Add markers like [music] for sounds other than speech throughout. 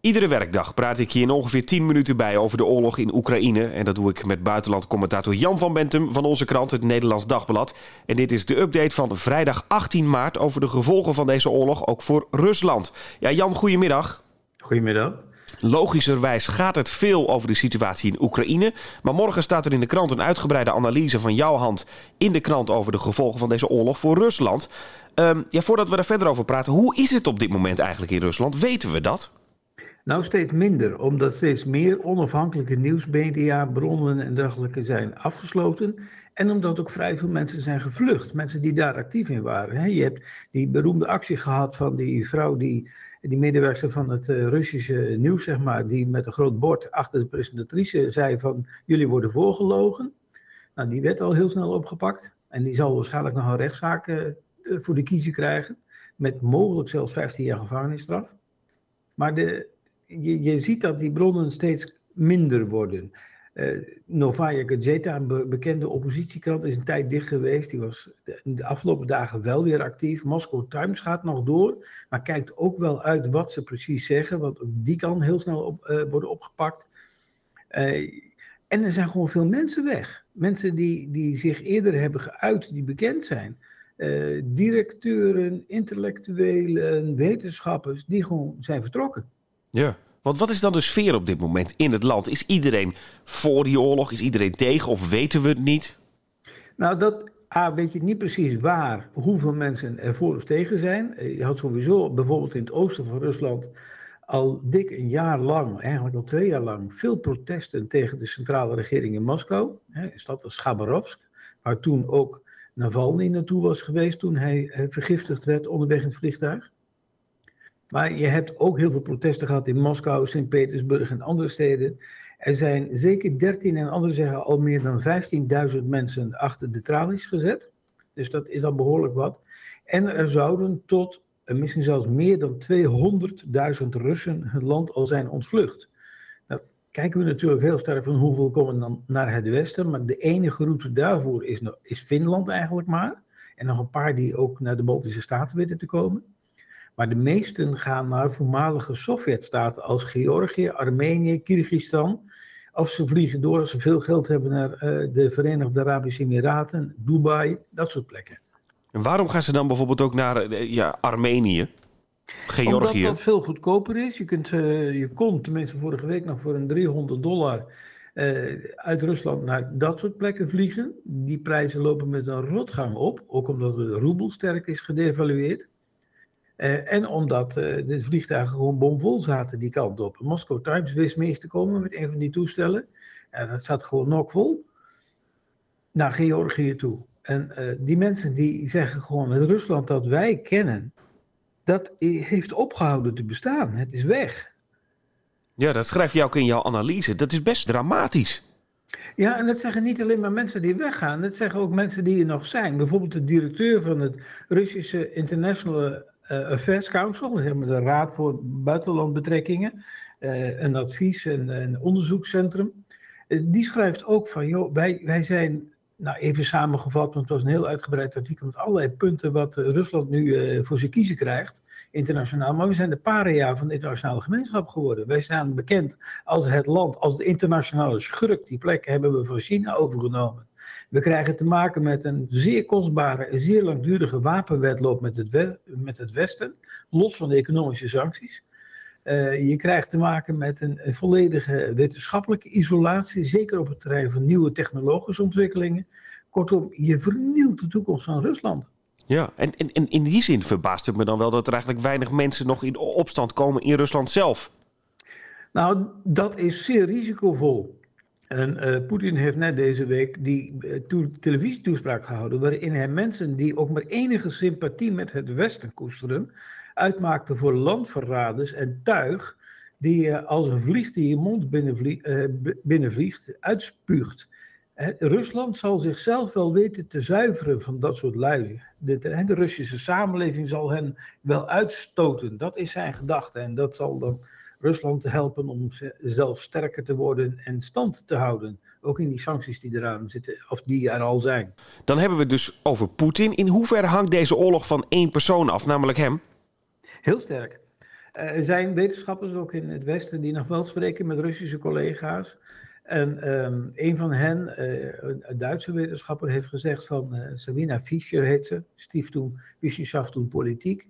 Iedere werkdag praat ik je in ongeveer 10 minuten bij over de oorlog in Oekraïne. En dat doe ik met buitenlandcommentator Jan van Bentum van onze krant, het Nederlands Dagblad. En dit is de update van vrijdag 18 maart over de gevolgen van deze oorlog, ook voor Rusland. Ja, Jan, goedemiddag. Goedemiddag. Logischerwijs gaat het veel over de situatie in Oekraïne. Maar morgen staat er in de krant een uitgebreide analyse van jouw hand in de krant over de gevolgen van deze oorlog voor Rusland. Um, ja, voordat we daar verder over praten, hoe is het op dit moment eigenlijk in Rusland? Weten we dat? Nou, steeds minder, omdat steeds meer onafhankelijke nieuwsmedia, bronnen en dergelijke zijn afgesloten. En omdat ook vrij veel mensen zijn gevlucht, mensen die daar actief in waren. Je hebt die beroemde actie gehad van die vrouw, die, die medewerker van het eh, Russische nieuws, zeg maar, die met een groot bord achter de presentatrice zei van jullie worden voorgelogen. Nou, die werd al heel snel opgepakt en die zal waarschijnlijk nog een rechtszaak uh, voor de kiezer krijgen, met mogelijk zelfs 15 jaar gevangenisstraf. Maar de, je, je ziet dat die bronnen steeds minder worden. Uh, Novaya Gazeta, een bekende oppositiekrant, is een tijd dicht geweest. Die was de, afgelopen dagen wel weer actief. Moscow Times gaat nog door, maar kijkt ook wel uit wat ze precies zeggen, want die kan heel snel op, uh, worden opgepakt. Uh, en er zijn gewoon veel mensen weg. Mensen die, die zich eerder hebben geuit, die bekend zijn. directeuren, intellectuelen, wetenschappers, die gewoon zijn vertrokken. Ja, want wat is dan de sfeer op dit moment in het land? Is iedereen voor die oorlog? Is iedereen tegen of weten we het niet? Nou, dat A, weet je niet precies waar, hoeveel mensen er voor of tegen zijn. Je had sowieso bijvoorbeeld in het oosten van Rusland al dik een jaar lang, eigenlijk al twee jaar lang, veel protesten tegen de centrale regering in Moskou. Een stad als Khabarovsk, waar toen ook Navalny naartoe was geweest toen hij vergiftigd werd onderweg in het vliegtuig. Maar je hebt ook heel veel protesten gehad in Moskou, Sint-Petersburg en andere steden. Er zijn zeker 13 en anderen zeggen al meer dan 15.000 mensen achter de tralies gezet. Dus dat is al behoorlijk wat. En er zouden tot misschien zelfs meer dan 200.000 Russen het land al zijn ontvlucht. Nou, kijken we natuurlijk heel sterk van hoeveel komen dan naar het westen. Maar de enige route daarvoor is, is Finland eigenlijk maar. En nog een paar die ook naar de Baltische Staten weten te komen. Maar de meesten gaan naar voormalige Sovjetstaten als Georgië, Armenië, Kyrgyzstan. Of ze vliegen door als ze veel geld hebben naar uh, de Verenigde Arabische Emiraten, Dubai, dat soort plekken. En waarom gaan ze dan bijvoorbeeld ook naar uh, ja, Armenië? Georgië? Omdat dat veel goedkoper is. Je, kunt, uh, je kon tenminste vorige week nog voor een 300 dollar uit Rusland naar dat soort plekken vliegen. Die prijzen lopen met een rotgang op, ook omdat de roebel sterk is gedevalueerd. Uh, en omdat uh, de vliegtuigen gewoon bomvol zaten die kant op. Moscow Times wist mee te komen met een van die toestellen. En dat zat gewoon nokvol naar Georgië toe. En uh, die mensen die zeggen gewoon, het Rusland dat wij kennen, dat heeft opgehouden te bestaan. Het is weg. Ja, dat schrijf je ook in jouw analyse. Dat is best dramatisch. Ja, en dat zeggen niet alleen maar mensen die weggaan, dat zeggen ook mensen die er nog zijn. Bijvoorbeeld de directeur van het Russische International Affairs Council, de Raad voor Buitenlandbetrekkingen, uh, een advies- en een onderzoekscentrum. Uh, die schrijft ook van, joh, wij, wij zijn, nou even samengevat, want het was een heel uitgebreid artikel met allerlei punten wat Rusland nu voor zijn kiezen krijgt, internationaal. Maar we zijn de paria van de internationale gemeenschap geworden. Wij staan bekend als het land, als de internationale schurk. Die plek hebben we van China overgenomen. We krijgen te maken met een zeer kostbare en zeer langdurige wapenwedloop met het, met het Westen, los van de economische sancties. Uh, je krijgt te maken met een, een, volledige wetenschappelijke isolatie, zeker op het terrein van nieuwe technologische ontwikkelingen. Kortom, je vernieuwt de toekomst van Rusland. Ja, en, en, en in die zin verbaast het me dan wel dat er eigenlijk weinig mensen nog in opstand komen in Rusland zelf. Nou, dat is zeer risicovol. En uh, Poetin heeft net deze week die uh, televisietoespraak gehouden, waarin hij mensen die ook maar enige sympathie met het Westen koesteren, uitmaakte voor landverraders en tuig die uh, als een vlieg die je mond binnenvlie binnenvliegt, uitspuugt. Rusland zal zichzelf wel weten te zuiveren van dat soort lui. De Russische samenleving zal hen wel uitstoten. Dat is zijn gedachte en dat zal dan Rusland te helpen om zelf sterker te worden en stand te houden. Ook in die sancties die eraan zitten, of die er al zijn. Dan hebben we het dus over Poetin. In hoeverre hangt deze oorlog van één persoon af, namelijk hem? Heel sterk. Er zijn wetenschappers ook in het Westen die nog wel spreken met Russische collega's. En um, een van hen, uh, een Duitse wetenschapper, heeft gezegd van uh, Sabina Fischer heet ze, stief toen Wissenschaft toen Politiek.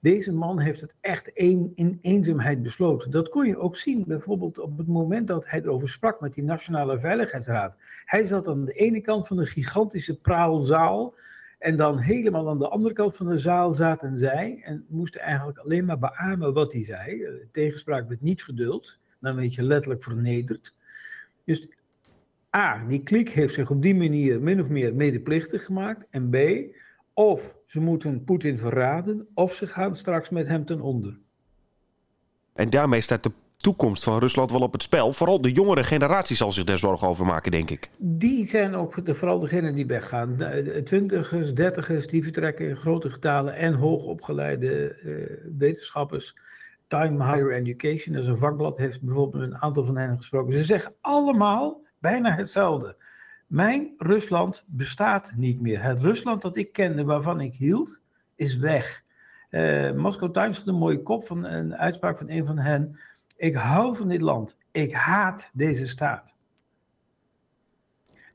Deze man heeft het echt een, in eenzaamheid besloten. Dat kon je ook zien, bijvoorbeeld op het moment dat hij erover sprak met die Nationale Veiligheidsraad. Hij zat aan de ene kant van een gigantische praalzaal. En dan helemaal aan de andere kant van de zaal zaten zij. En moesten eigenlijk alleen maar beamen wat hij zei. Tegenspraak met niet geduld. Dan weet je letterlijk vernederd. Dus A, die kliek heeft zich op die manier min of meer medeplichtig gemaakt. En B, of ze moeten Poetin verraden, of ze gaan straks met hem ten onder. En daarmee staat de toekomst van Rusland wel op het spel. Vooral de jongere generatie zal zich daar zorgen over maken, denk ik. Die zijn ook de, vooral degenen die weggaan. De twintigers, dertigers, die vertrekken in grote getalen en hoogopgeleide uh, wetenschappers. Time Higher Education, dat is een vakblad, heeft bijvoorbeeld een aantal van hen gesproken. Ze zeggen allemaal bijna hetzelfde. Mijn Rusland bestaat niet meer. Het Rusland dat ik kende, waarvan ik hield, is weg. Uh, Moscow Times had een mooie kop van een uitspraak van een van hen. Ik hou van dit land. Ik haat deze staat.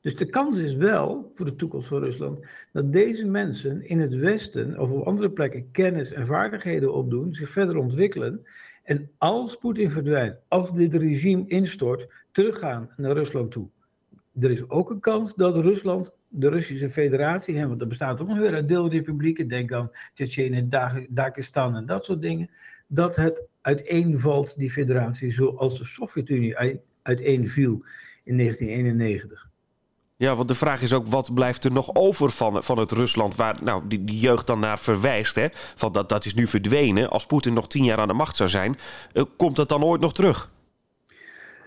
Dus de kans is wel voor de toekomst van Rusland dat deze mensen in het Westen of op andere plekken kennis en vaardigheden opdoen, zich verder ontwikkelen. En als Poetin verdwijnt, als dit regime instort, teruggaan naar Rusland toe. Er is ook een kans dat Rusland, de Russische Federatie, want er bestaat ook nog weer een deelrepublieken, denk aan Tsjetsjenië, Dagestan en dat soort dingen, dat het uiteenvalt, die federatie, zoals de Sovjet-Unie uiteenviel in 1991. Ja, want de vraag is ook, wat blijft er nog over van, van het Rusland waar nou, die, die jeugd dan naar verwijst? Hè? Van dat, dat is nu verdwenen. Als Poetin nog tien jaar aan de macht zou zijn, uh, komt dat dan ooit nog terug?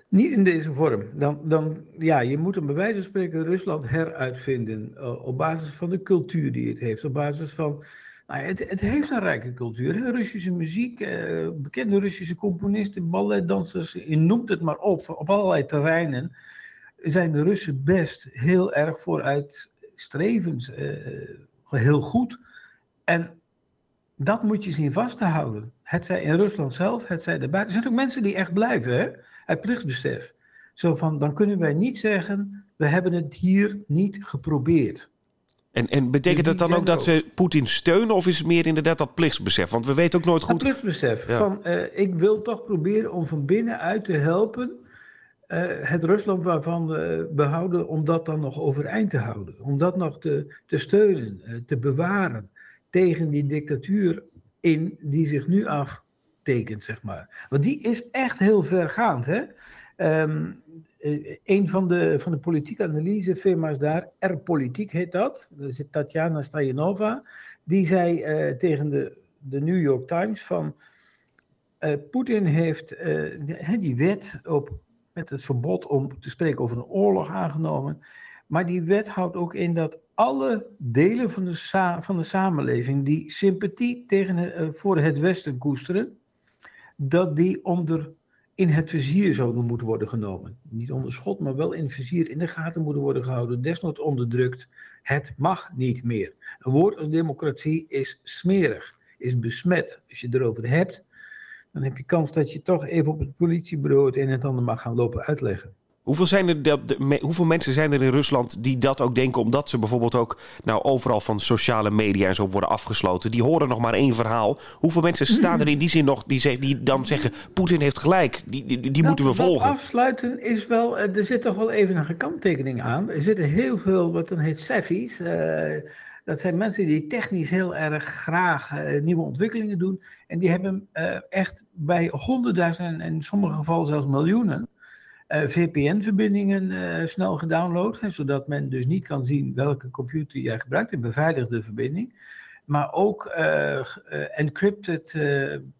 Niet in deze vorm. Dan, dan, ja, je moet hem bij wijze van spreken Rusland heruitvinden. Uh, op basis van de cultuur die het heeft. Op basis van. Nou, het, het heeft een rijke cultuur. Russische muziek, uh, bekende Russische componisten, balletdansers, je noemt het maar op. Op allerlei terreinen zijn de Russen best heel erg vooruitstrevend. Uh, heel goed. En dat moet je zien vast te houden. Het zij in Rusland zelf, het zij daarbuiten. Er zijn ook mensen die echt blijven, hè? uit plichtsbesef. Zo van, dan kunnen wij niet zeggen, we hebben het hier niet geprobeerd. En, en betekent dat dan ook dat ze Poetin steunen of is het meer inderdaad dat plichtsbesef? Want we weten ook nooit goed... Dat plichtsbesef. Van, uh, ik wil toch proberen om van binnenuit te helpen uh, het Rusland waarvan we behouden, om dat dan nog overeind te houden. Om dat nog te, te steunen, uh, te bewaren tegen die dictatuur in die zich nu aftekent, zeg maar. Want die is echt heel vergaand, hè. Um, een van de, van de politieke analysefirma's daar, R-Politiek heet dat, dat is Tatjana Stajanova, die zei uh, tegen de, de New York Times van, uh, Poetin heeft die wet op, met het verbod om te spreken over een oorlog aangenomen, maar die wet houdt ook in dat alle delen van de, van de samenleving die sympathie tegen, voor het Westen koesteren, dat die onder in het vizier zouden moeten worden genomen. Niet onder schot, maar wel in het vizier in de gaten moeten worden gehouden, desnoods onderdrukt. Het mag niet meer. Een woord als democratie is smerig, is besmet. Als je het erover hebt, dan heb je kans dat je toch even op het politiebureau het een en ander mag gaan lopen uitleggen. Hoeveel, zijn er de, de, hoeveel mensen zijn er in Rusland die dat ook denken, omdat ze bijvoorbeeld ook nou, overal van sociale media en zo worden afgesloten? Die horen nog maar één verhaal. Hoeveel mensen [clears throat] staan er in die zin nog die, die dan zeggen: Poetin heeft gelijk, die, die, die moeten we volgen? Afsluiten is wel, eh, er zit toch wel even een gekanttekening aan. Er zitten heel veel, wat dan heet Seffies. Uh, dat zijn mensen die technisch heel erg graag uh, nieuwe ontwikkelingen doen. En die hebben uh, echt bij honderdduizenden en in sommige gevallen zelfs miljoenen VPN-verbindingen uh, snel gedownload, zodat men dus niet kan zien welke computer jij gebruikt, een beveiligde verbinding. Maar ook uh, encrypted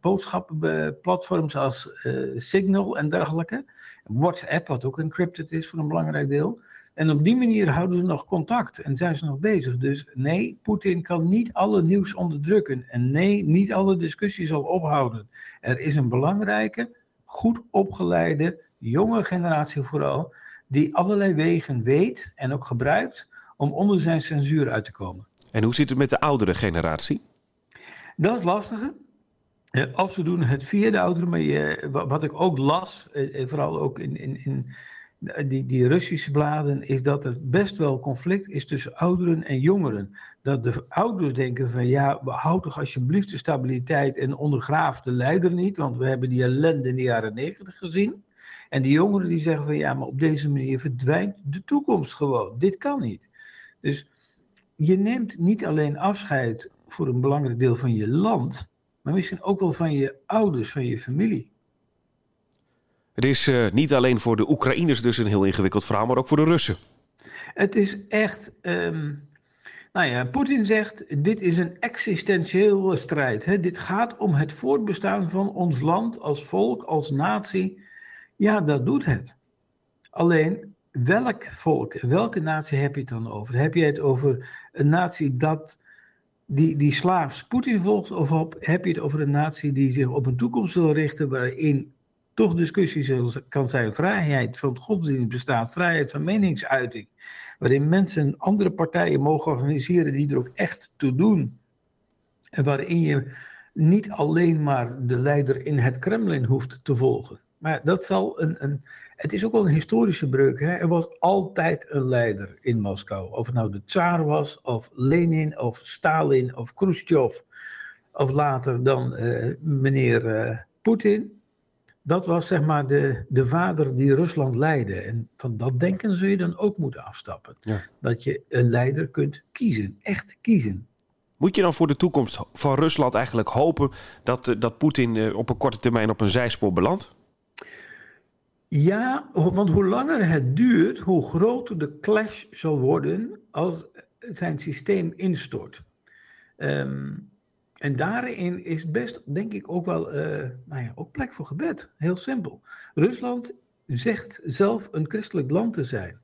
boodschappenplatforms als Signal en dergelijke. WhatsApp, wat ook encrypted is voor een belangrijk deel. En op die manier houden ze nog contact en zijn ze nog bezig. Dus nee, Poetin kan niet alle nieuws onderdrukken. En nee, niet alle discussies zal ophouden. Er is een belangrijke, goed opgeleide jonge generatie vooral, die allerlei wegen weet en ook gebruikt om onder zijn censuur uit te komen. En hoe zit het met de oudere generatie? Dat is lastiger. Of ze doen het via de ouderen, maar je, wat ik ook las, vooral ook in, in, in die, die Russische bladen, is dat er best wel conflict is tussen ouderen en jongeren. Dat de ouders denken van ja, houd toch alsjeblieft de stabiliteit en ondergraaf de leider niet, want we hebben die ellende in de jaren negentig gezien. En die jongeren die zeggen van ja, maar op deze manier verdwijnt de toekomst gewoon. Dit kan niet. Dus je neemt niet alleen afscheid voor een belangrijk deel van je land, maar misschien ook wel van je ouders, van je familie. Het is uh, niet alleen voor de Oekraïners dus een heel ingewikkeld verhaal, maar ook voor de Russen. Het is echt. Um, nou ja, Poetin zegt: dit is een existentiële strijd. Hè? Dit gaat om het voortbestaan van ons land als volk, als natie. Ja, dat doet het. Alleen, welk volk, welke natie heb je het dan over? Heb je het over een natie dat die, die slaafs Poetin volgt? Of op, heb je het over een natie die zich op een toekomst wil richten waarin toch discussie kan zijn, vrijheid van godsdienst bestaat, vrijheid van meningsuiting, waarin mensen andere partijen mogen organiseren die er ook echt toe doen. En waarin je niet alleen maar de leider in het Kremlin hoeft te volgen. Maar dat zal een, een het is ook wel een historische breuk. Hè? Er was altijd een leider in Moskou. Of het nou de Tsar was, of Lenin, of Stalin, of Khrushchev. Of later dan uh, meneer uh, Poetin dat was zeg maar de, de vader die Rusland leidde. En van dat denken zul je dan ook moeten afstappen. Dat je een leider kunt kiezen, echt kiezen. Moet je dan voor de toekomst van Rusland eigenlijk hopen dat, eh, dat Poetin eh, op een korte termijn op een zijspoor belandt? Ja, want hoe langer het duurt, hoe groter de clash zal worden als zijn systeem instort. Um, en daarin is best, denk ik, ook wel uh, nou ja, ook plek voor gebed. Heel simpel. Rusland zegt zelf een christelijk land te zijn.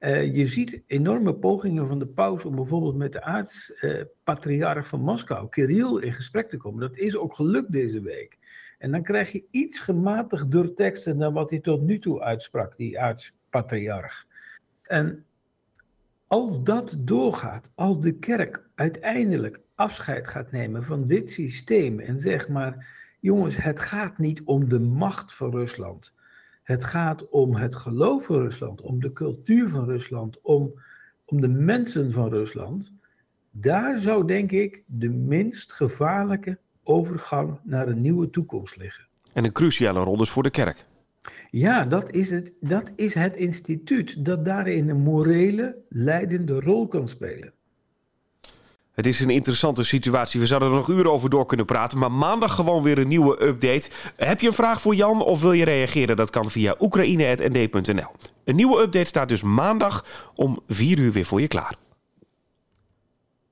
Uh, je ziet enorme pogingen van de paus om bijvoorbeeld met de aartspatriarch uh, van Moskou, Kirill, in gesprek te komen. Dat is ook gelukt deze week. En dan krijg je iets gematigder teksten dan wat hij tot nu toe uitsprak, die aartspatriarch. En als dat doorgaat, als de kerk uiteindelijk afscheid gaat nemen van dit systeem en zegt maar, jongens, het gaat niet om de macht van Rusland. Het gaat om het geloof van Rusland, om de cultuur van Rusland, om, om de mensen van Rusland. Daar zou denk ik de minst gevaarlijke overgang naar een nieuwe toekomst liggen. En een cruciale rol dus voor de kerk. Ja, dat is, het, dat is het instituut dat daarin een morele, leidende rol kan spelen. Het is een interessante situatie. We zouden er nog uren over door kunnen praten. Maar maandag gewoon weer een nieuwe update. Heb je een vraag voor Jan of wil je reageren? Dat kan via oekraïne.nd.nl. Een nieuwe update staat dus maandag om 4 uur weer voor je klaar.